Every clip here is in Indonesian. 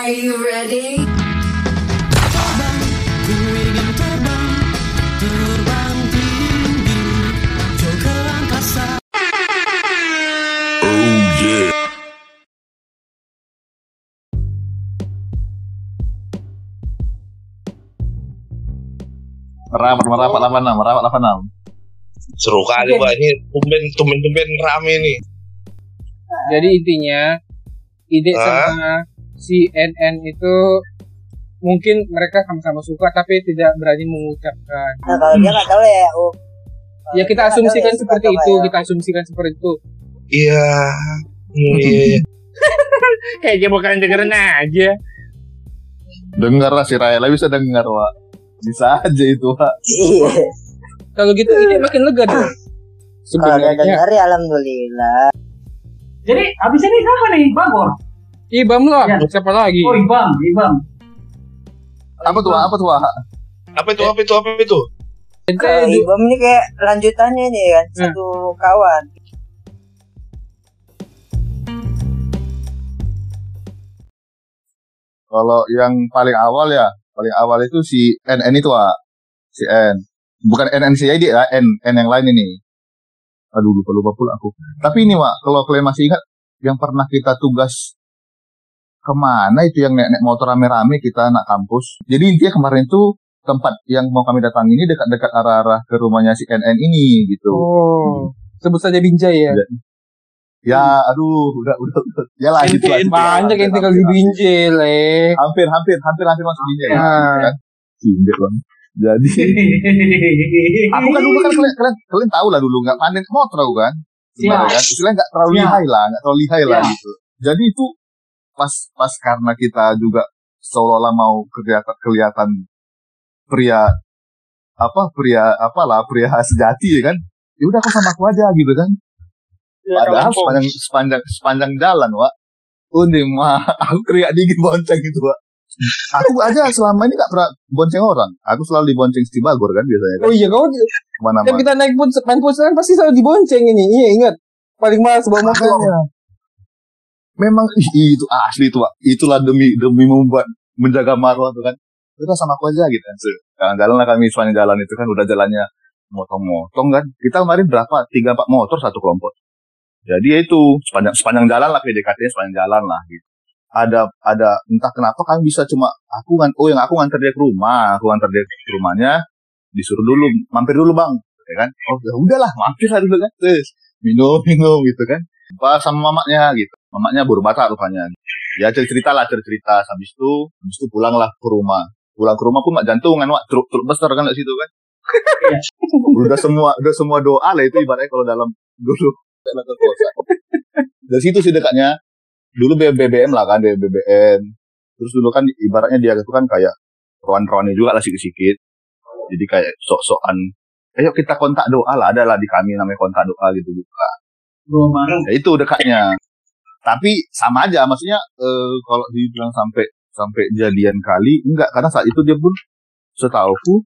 Are you ready? Merapat, merapat 86, merapat 86. Seru kali pak ini tumben tumben tumben rame nih. Jadi intinya ide sama CNN itu mungkin mereka sama-sama suka tapi tidak berani mengucapkan. Nah kalau dia nggak tahu ya. Oh, Ya kita asumsikan ya, seperti itu, ya. kita asumsikan seperti itu. Iya. Hmm, iya, iya. Kayak dia bakalan dengerin aja. Dengar lah si Raela bisa dengar, Wak. Bisa aja itu, Wak. Iya. Kalau gitu ide makin lega dong. Kalau Sebenarnya dengar ya alhamdulillah. Jadi abis ini siapa nih? Bagor. Ibam lah, Ya. siapa lagi? Oh Ibam, Ibam. Apa tuh? Apa tuh? Apa itu apa itu apa itu? Ente Kalau Ibam ini kayak lanjutannya nih kan Hmm. satu kawan. Kalau yang paling awal ya, paling awal itu si NN itu, Wak. Si N. Bukan NNCID ya, N, N yang lain ini. Aduh, lupa-lupa pula aku. Tapi ini, Wak, kalau kalian masih ingat, yang pernah kita tugas ke mana itu yang naik, naik motor rame-rame kita anak kampus. Jadi intinya kemarin itu tempat yang mau kami datangi ini dekat-dekat arah-arah ke rumahnya si NN ini gitu. Oh, sebut saja Binjai ya. Ya, aduh, udah, udah, udah. Ya lah, gitu lah. Banyak yang tinggal di Binjai, le. Hampir, hampir, hampir, hampir masuk Binjai. ya. Ah. Kan? Binjai bang. Jadi, aku kan dulu kan kalian, kalian, kalian tahu lah dulu nggak pandai motor aku kan. Gimana Siap. kan? Istilahnya nggak terlalu lihai lah, nggak terlalu lihai lah gitu. Jadi itu pas pas karena kita juga seolah-olah mau kelihatan kelihatan pria apa pria apalah pria sejati ya kan. Ya udah aku sama aku aja gitu kan. Padahal sepanjang sepanjang sepanjang jalan, Wak. Undi mah aku teriak dingin bonceng gitu, Wak. Aku aja selama ini gak pernah bonceng orang. Aku selalu dibonceng si Bagor kan biasanya kan. Oh iya, kau Ke mana-mana. tiap kita naik pun main futsal kan pasti selalu dibonceng ini. Iya, ingat. Paling malas bawa motor. Memang ih, itu asli itu, Pak. Itulah demi demi membuat menjaga marwah tuh kan. Udah sama aku aja gitu kan. Jalan-jalan lah kami sepanjang jalan itu kan udah jalannya motong-motong kan. Kita kemarin berapa? Tiga empat motor satu kelompok. Jadi ya itu sepanjang sepanjang jalan lah PDKT sepanjang jalan lah gitu. Ada ada entah kenapa kami bisa cuma aku kan oh yang aku nganter dia ke rumah, aku nganter dia ke rumahnya disuruh dulu mampir dulu bang, ya kan? Oh ya udahlah mampir lah dulu kan. Terus minum minum gitu kan apa sama mamaknya gitu mamaknya baru batak rupanya. Ya cerita lah cerita. Habis itu habis itu pulang lah ke rumah. Pulang ke rumah pun mak jantungan wak truk truk besar kan di situ kan. Udah semua udah semua doa lah itu ibaratnya kalau dalam dulu. Dalam dari situ sih dekatnya. Dulu BBM lah kan BBM terus dulu kan ibaratnya dia itu kan kayak kawan-kawannya juga lah sedikit-sedikit jadi kayak sok-sokan ayo kita kontak doa lah ada lah di kami namanya kontak doa gitu buka bareng. ya itu dekatnya tapi sama aja maksudnya eh, kalau dibilang sampai sampai jadian kali enggak. Karena saat itu dia pun setahuku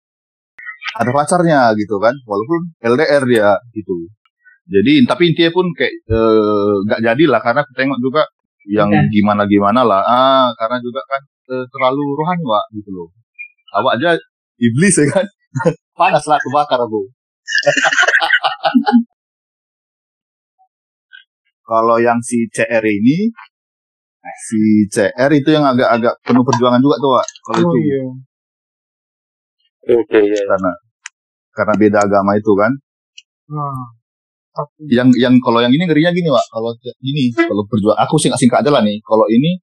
ada pacarnya gitu kan. Walaupun LDR dia gitu. Jadi tapi intinya pun kayak eh, nggak jadi lah karena aku tengok juga yang Kan. gimana gimana lah. Ah karena juga kan eh, terlalu rohani wa gitu loh. Awak aja iblis ya kan. Panas lah kebakar aku kalau yang si CR ini si CR itu yang agak-agak penuh perjuangan juga tuh Wak. kalau Oh itu iya. Oke ya. karena karena beda agama itu kan Nah, tapi yang yang kalau yang ini ngerinya gini Wak. kalau gini kalau perjuang aku singkat singkat aja lah nih kalau ini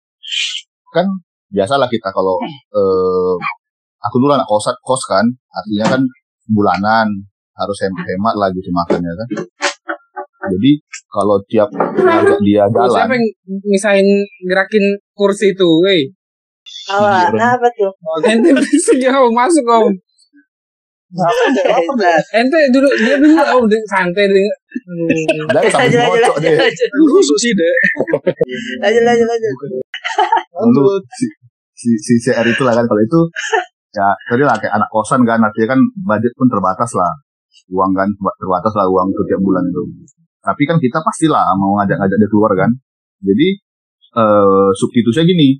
kan biasalah kita kalau eh, aku dulu anak kos kos kan artinya kan bulanan harus hem- hemat lah gitu makannya kan jadi kalau tiap ngajak dia Oh, jalan siapa yang misahin gerakin kursi itu, weh? Awak, nah apa tuh? Ente bisa jauh masuk om. Ente dulu dia dulu om de- santai dengan. Hmm. dari sampai lanjut, bocok deh. Khusus sih deh. Lanjut, lanjut, lanjut. Lalu si, si, si CR itu lah kan kalau itu ya tadi lah kayak anak kosan kan artinya kan budget pun terbatas lah uang kan terbatas lah uang setiap bulan itu tapi kan kita pastilah mau ngajak-ngajak dia keluar kan jadi eh substitusinya gini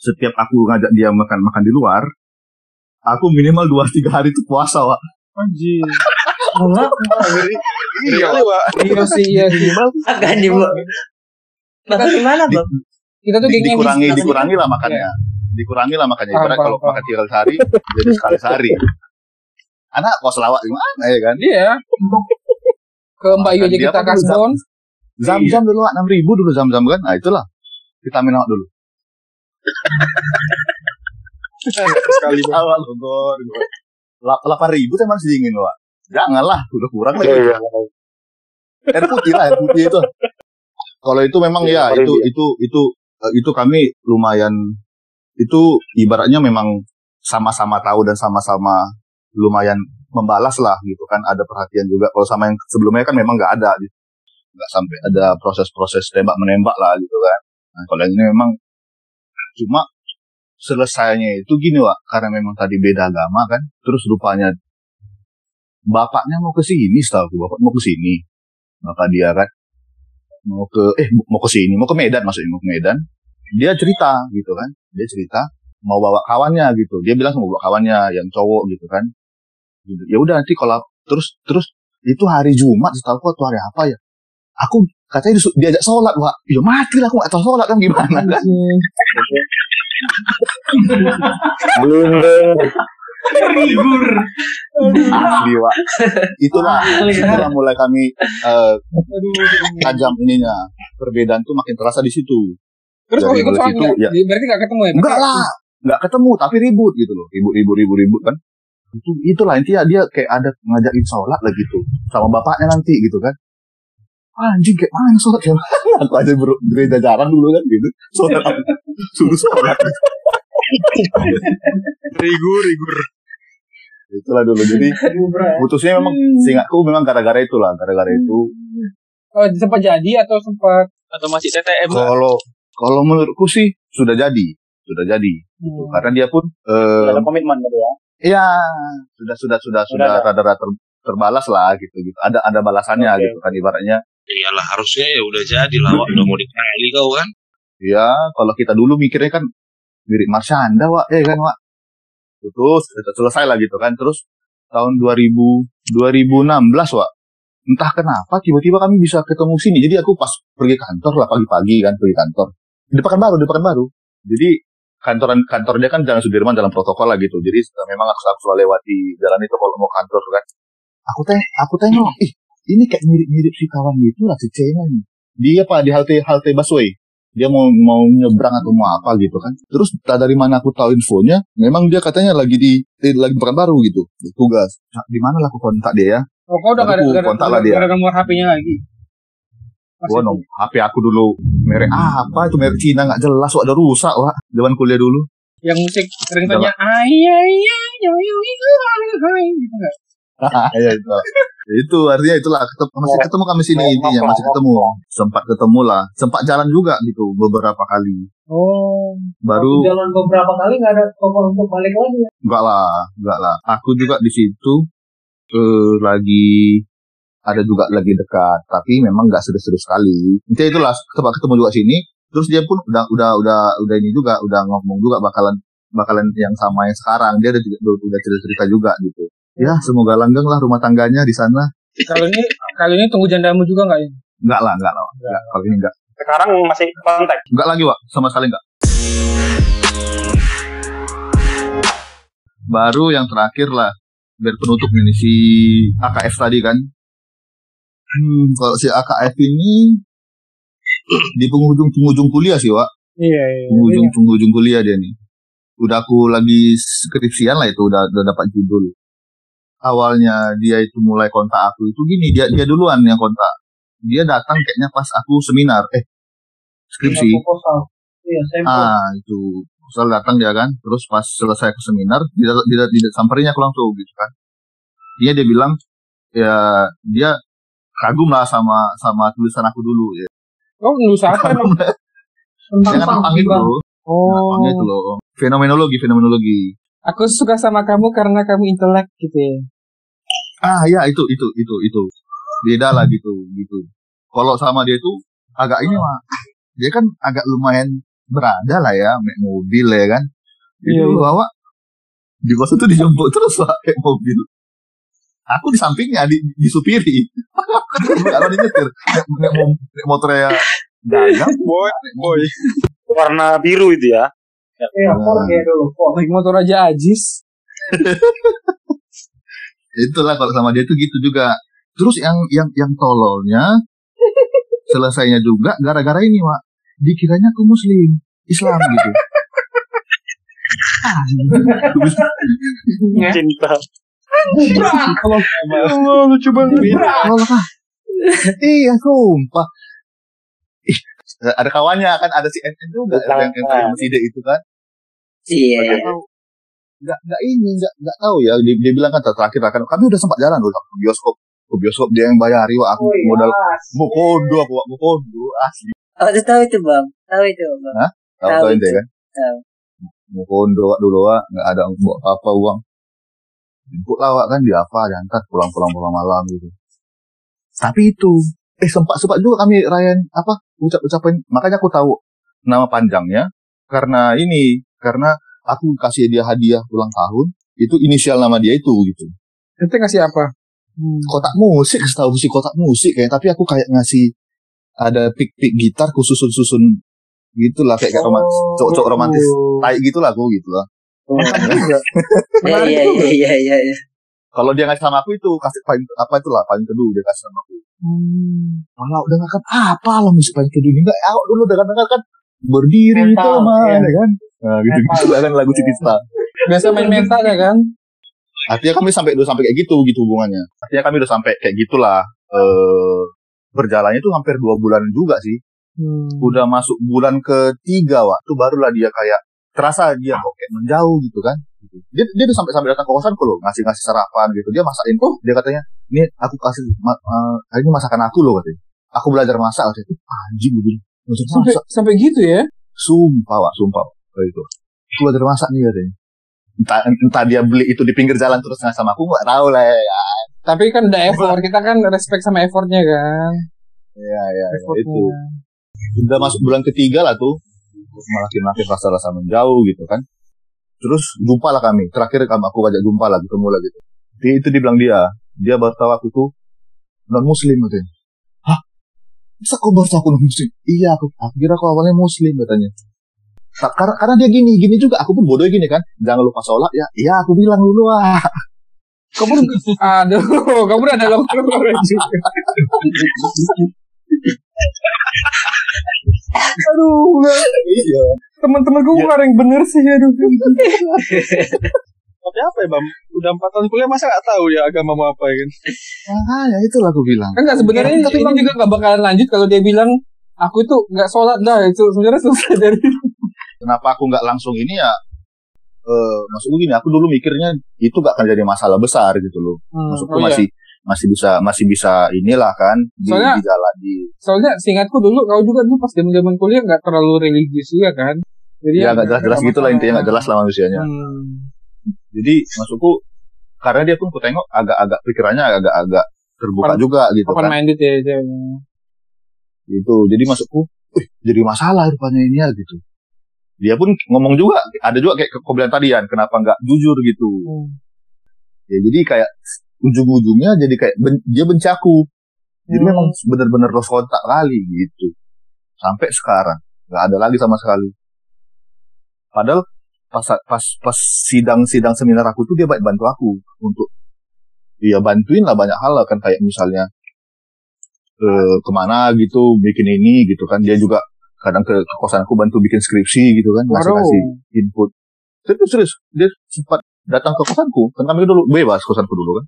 setiap aku ngajak dia makan makan di luar, aku minimal dua tiga hari itu puasa, Wak. Anjir. Iya, Pak. Iya sih, iya sih. Makan di bu. Makan di mana bang? Kita tuh Di- gengnya dikurangi di- dikurangi lah makannya. Dikurangi lah makannya. Ibarat paham, kalau makan tiga kali sehari, jadi sekali sehari. Anak kos lawak gimana ya kan? Iya. Ke Mbak Yu aja kita kan kasih down. Zam-zam dulu enam ribu dulu zam-zam kan? Nah itulah vitamin awak dulu. Sekali. Awal Bogor. Delapan ribu tuh masih dingin Wak. Janganlah, udah kurang lagi. Iya, air putih lah air putih itu kalau itu memang ya Iya, itu iya. itu itu eh, itu kami lumayan itu ibaratnya memang sama-sama tahu dan sama-sama lumayan membalas lah gitu kan ada perhatian juga. Kalau sama yang sebelumnya kan memang nggak ada gitu. Nggak sampai ada proses-proses tembak menembak lah gitu kan. Nah kalau yang ini memang cuma selesainya itu gini Wak. Karena memang tadi beda agama kan terus rupanya bapaknya mau ke sini setahu aku, bapak mau ke sini. Bapak dia kan mau ke eh mau ke sini mau ke Medan maksudnya mau ke Medan. Dia cerita gitu kan dia cerita mau bawa kawannya gitu. Dia bilang mau bawa kawannya yang cowok gitu kan gitu. ya udah nanti kalau terus terus itu hari Jumat setahu aku atau hari apa ya aku katanya disu- diajak sholat wah ya mati lah aku gak tahu sholat kan gimana kan Libur. Asli, Wak. itulah itulah mulai kami eh, tajam ininya perbedaan tuh makin terasa di situ Terus kok Dari ikut sholat ya. Berarti enggak ketemu ya? Enggak lah, enggak ketemu tapi ribut gitu loh. Ribut ribut ribut ribut kan. Itu itulah intinya dia kayak ada ngajakin sholat lah gitu sama bapaknya nanti gitu kan. Anjing kayak mana sholat ya? Aku aja ber gereja jarang dulu kan gitu. Sholat suruh sholat. Rigur, rigur. Itulah dulu. Jadi putusnya memang seingatku memang gara-gara itulah, gara-gara itu. Oh, sempat jadi atau sempat atau masih TTM? Kalau kalau menurutku sih sudah jadi, sudah jadi. Hmm. Karena dia pun eh, ada komitmen gitu ya Iya, sudah sudah sudah sudah Sudah ada. rada-rada ter- terbalas lah gitu gitu. Ada ada balasannya Oke. gitu kan ibaratnya. Iyalah harusnya ya udah jadi lah, Wak. Udah mau dikali kau kan. Ya, kalau kita dulu mikirnya kan mirip Marsyanda, Wak, ya kan, Wak. Terus kita selesai lah gitu kan. Terus tahun 2000 2016, Wak. Entah kenapa tiba-tiba kami bisa ketemu sini. Jadi aku pas pergi kantor lah pagi-pagi kan pergi kantor. Di Pekanbaru, di Pekanbaru. Jadi kantoran kantor dia kan Jalan Sudirman dalam protokol lah gitu. Jadi memang aku, aku selalu lewati jalan itu kalau mau kantor kan. Aku teng aku tengok, ih ini kayak mirip-mirip si kawan gitu lah si C-nya nih. Dia apa di halte halte busway dia mau mau nyebrang atau mau apa gitu kan terus tak dari mana aku tahu infonya memang dia katanya lagi di, di lagi baru gitu di tugas Nah, di mana lah aku kontak dia ya Oh, kau udah gak ada, aku kontak lah dia. gak ada nomor HP-nya lagi. Gua nong HP aku dulu. Merek apa itu? Merek Cina nggak jelas wah udah rusak wah zaman kuliah dulu. Yang musik ringtone-nya ay ay ay ay gitu enggak? ya itu. Itu artinya itulah ketemu, masih ketemu kami sini intinya masih ketemu. Sempat ketemu lah. Sempat jalan juga gitu beberapa kali. Oh, baru Jalan beberapa kali nggak ada kompor untuk balik lagi. ya. Enggak lah, enggak lah. Aku juga di situ eh, lagi ada juga lagi dekat, tapi memang enggak serius-serius sekali. Intinya itulah tempat ketemu juga sini. Terus dia pun udah udah udah udah ini juga udah ngomong juga bakalan bakalan yang sama yang sekarang. Dia udah udah, udah cerita-cerita juga gitu. Ya, semoga langgeng lah rumah tangganya di sana. kali ini kali ini tunggu jandamu juga enggak ya? Enggak lah, enggak lah. Enggak, kalau ini enggak. sekarang masih kontak Enggak lagi, Wak. Sama sekali enggak. Baru yang terakhir lah. Biar penutup ini si AKF tadi kan. Hmm, kalau si AKF ini di penghujung-penghujung kuliah sih, Wak. Iya, iya. Penghujung-penghujung kuliah dia nih. Udah aku lagi skripsian lah itu, udah, udah dapat judul. Awalnya dia itu mulai kontak aku itu gini, dia dia duluan yang kontak. Dia datang kayaknya pas aku seminar, eh skripsi. Iya. Ah itu Sel datang dia kan, terus pas selesai ke seminar, dia, dia, dia samperinnya aku langsung gitu kan. Dia dia bilang ya dia kagum lah sama sama tulisan aku dulu ya. Oh, nulis apa emang? Tentang Jangan itu loh. Oh, itu loh. Fenomenologi, fenomenologi. aku suka sama kamu karena kamu intelek gitu ya. Ah ya itu itu itu itu. Beda lah gitu gitu. Kalau sama dia itu agak ini mah dia kan agak lumayan berada lah ya naik mobil ya kan itu Iya, bawa di kos itu dijemput terus pak kayak mobil aku di sampingnya di, disupiri kalau di nyetir naik, naik, mo- naik motornya dagang Boy, boy. Warna biru itu ya. Iya, Ford ya dulu. Ford. Naik motor aja ajis. itulah kalau sama dia tuh gitu juga terus yang yang yang tololnya selesainya juga gara-gara ini pak dikiranya aku muslim Islam gitu. Cinta. Allah lucu banget. tolol kah iya sumpah ada kawannya kan ada si NN juga yang yang D itu kan Iya. nggak tahu nggak nggak ini nggak nggak tahu ya dia, dia bilang kan terakhir kan kami udah sempat jalan dulu ke bioskop ke bioskop dia yang bayari wah aku Oh iya. modal mau kondo aku mau kondo asli Oh, itu tahu itu bang. Tahu itu bang. tahu Tahu tahu ente itu. kan Tahu. mau kondo Wak, dulu wak nggak ada bawa apa apa uang jemput lah Wak, kan di apa diantar pulang pulang pulang malam gitu. Tapi itu eh sempat sempat juga kami rayain apa ucap ucapin makanya aku tahu nama panjangnya. Karena ini karena aku kasih dia hadiah ulang tahun itu inisial nama dia itu gitu. Ente ngasih apa? Hmm. kotak musik setahu sih kotak musik kayak tapi aku kayak ngasih ada pik-pik gitar khusus susun gitulah kayak kayak romantis cowok-cowok romantis tai gitulah aku gitu lah Iya iya juga. iya iya iya. kalau dia ngasih sama aku itu kasih paling apa itulah paling teduh dia kasih sama aku Hmm. malah udah kan apa lah musik paling teduh ini enggak aku dulu dengar dengar kan berdiri Mental, teman iya. ya kan nah, gitu gitu kan lagu Citista Biasa main mental ya kan? artinya kami sampai udah sampai kayak gitu gitu hubungannya artinya kami udah sampai kayak gitulah eh berjalannya itu hampir dua bulan juga sih Hmm. udah masuk bulan ketiga waktu barulah dia kayak terasa dia kok kayak menjauh gitu kan. Gitu. dia dia tuh sampai sampai datang ke kosanku loh ngasih ngasih sarapan gitu. Dia masakin oh dia katanya ini aku kasih ma eh, hari ini masakan aku loh katanya. Aku belajar masak katanya. "Ih, anjing bilang belajar Sampai masak. sampai gitu ya? sumpah wak sumpah kayak itu aku belajar masak nih katanya. Entah, entah dia beli itu di pinggir jalan terus ngasih sama aku nggak tahu lah ya. Tapi kan udah effort, kita kan respect sama effortnya kan. ya ya, ya itu. Udah masuk bulan ketiga lah tuh makin makin rasa rasa menjauh gitu kan. Terus jumpa lah kami. Terakhir kami aku ajak jumpa lah ketemu lah gitu dia, itu dibilang dia. Dia baru tahu aku tuh non muslim katanya. Hah? Bisa kau baru tahu aku non muslim iya aku, aku kira aku awalnya muslim katanya. Ta- karena, karena dia gini gini juga. Aku pun bodoh gini kan. Jangan lupa sholat ya. Iya aku bilang dulu ah. Kamu aduh, kamu udah ada juga. aduh, enggak. iya teman-teman gue nggak ada yang bener sih aduh. Tapi apa ya, Bam? Udah empat tahun kuliah masa gak tahu ya agama mau apa ya kan? makanya itulah aku bilang Enggak sebenarnya Tapi ini juga nggak bakalan lanjut kalau dia bilang aku tuh nggak sholat dah itu sebenarnya selesai dari kenapa aku nggak langsung ini ya eh maksudku gini aku dulu mikirnya itu gak akan jadi masalah besar gitu loh maksudku Oh, iya. Masih bisa masih bisa inilah kan di, Soalnya- di jalan di soalnya seingatku dulu kau juga dulu pas zaman zaman kuliah nggak terlalu religius juga kan jadi ya nggak jelas jelas nggak gitu lah intinya nggak jelas masalah. lah manusianya Hmm. jadi maksudku karena dia pun ku tengok agak-agak pikirannya agak-agak terbuka Open- juga gitu open kan minded ya ceweknya. gitu jadi maksudku "Wih, jadi masalah rupanya ini ya gitu dia pun ngomong juga ada juga kayak kau bilang tadi kan kenapa nggak jujur gitu Hmm. ya jadi kayak ujung-ujungnya jadi kayak ben- dia benci aku jadi Hmm. memang benar-benar lost kontak kali gitu. Sampai sekarang nggak ada lagi sama sekali. Padahal pas pas pas sidang sidang seminar aku tuh dia baik bantu aku untuk iya bantuin lah banyak hal lah kan kayak misalnya eh ke mana gitu bikin ini gitu kan. Dia juga kadang ke, ke kosan aku bantu bikin skripsi gitu kan ngasih ngasih input. Serius serius dia sempat datang ke kosanku kan kami dulu bebas kosanku dulu kan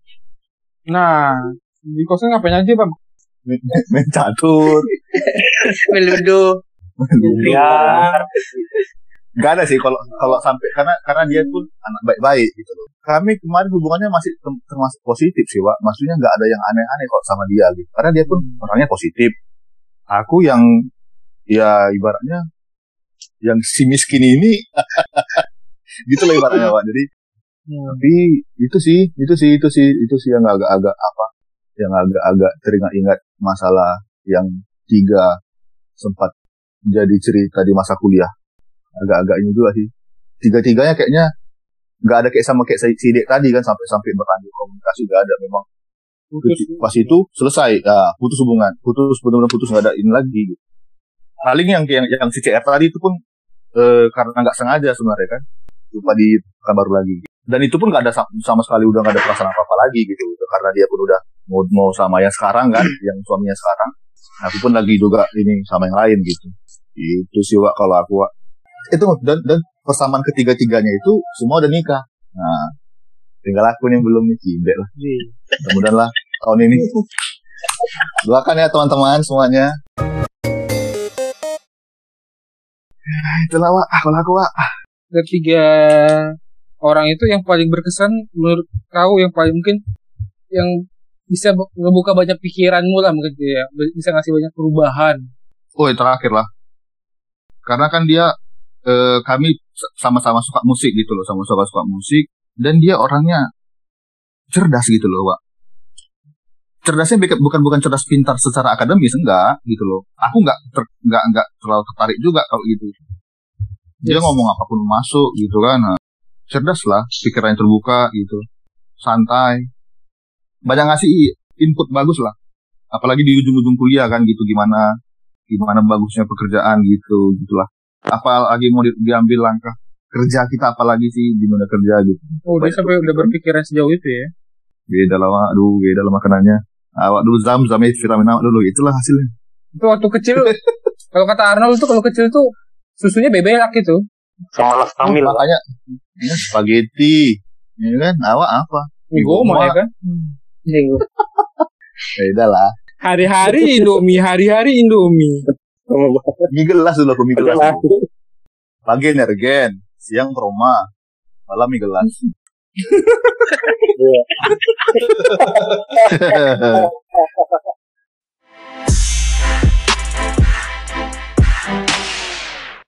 nah di kosan ngapain aja bang main main catur Meludo. Biar. Gak ada sih kalau kalau sampai karena karena dia pun anak baik-baik gitu loh. Kami kemarin hubungannya masih termasuk positif sih, Wak. Maksudnya nggak ada yang aneh-aneh kok sama dia gitu. Karena dia pun orangnya positif. Aku yang ya ibaratnya yang si miskin ini gitu loh ibaratnya, Wak. Jadi tapi itu sih, itu sih, itu sih, itu sih yang agak-agak apa? Yang agak-agak teringat-ingat masalah yang tiga sempat jadi cerita di masa kuliah. agak-agak ini juga sih tiga-tiganya kayaknya nggak ada kayak sama kayak si Dek tadi kan sampai sampai berlanjut komunikasi nggak ada memang Putus. pas itu selesai ya, putus hubungan putus benar-benar putus nggak ada ini lagi gitu. paling yang yang yang si CR tadi itu pun eh, karena nggak sengaja sebenarnya kan lupa di kabar lagi. Dan itu pun nggak ada sa- sama sekali udah nggak ada perasaan apa apa lagi gitu. Karena dia pun udah mau mau sama yang sekarang kan yang suaminya sekarang. Aku pun lagi juga ini sama yang lain gitu. Itu sih Wak kalau aku Wak. Itu dan dan persamaan ketiga tiganya itu semua udah nikah. Nah tinggal aku nih yang belum nih cibek lah. Mudah-mudahan lah tahun ini. Doakan ya teman-teman semuanya. Ya, itulah Wak. Ah, kalau aku Wak Ketiga orang itu yang paling berkesan menurut kau yang paling mungkin yang bisa bu- ngebuka banyak pikiranmu lah mungkin ya bisa ngasih banyak perubahan Oh, yang terakhir lah. Karena kan dia eh, kami sama-sama suka musik gitu loh, sama-sama suka musik dan dia orangnya cerdas gitu loh, Pak. Cerdasnya bukan bukan bukan cerdas pintar secara akademis enggak gitu loh. Aku enggak ter- enggak enggak terlalu tertarik juga kalau gitu. Dia Yes. ngomong apa pun masuk gitu kan. Nah, cerdas lah, pikirannya terbuka gitu. Santai. Banyak ngasih input bagus lah. Apalagi di ujung-ujung kuliah kan gitu gimana gimana bagusnya pekerjaan gitu gitulah apalagi mau di- diambil langkah kerja kita apalagi sih di dunia kerja gitu oh dia sampai udah berpikiran sejauh itu ya beda lah Wak. aduh beda lah makanannya awak dulu zam zam itu vitamin awak dulu itulah hasilnya itu waktu kecil kalau kata Arnold tuh kalau kecil tuh susunya bebelak gitu. Sama las kamil. makanya. Ya, spaghetti. Ya kan? Awak apa? Mie goma Goma. ya kan beda lah hari-hari Indomie hari-hari Indomie. Mie gelas dulu aku mie gelas. Pagi energen siang Roma malam mie gelas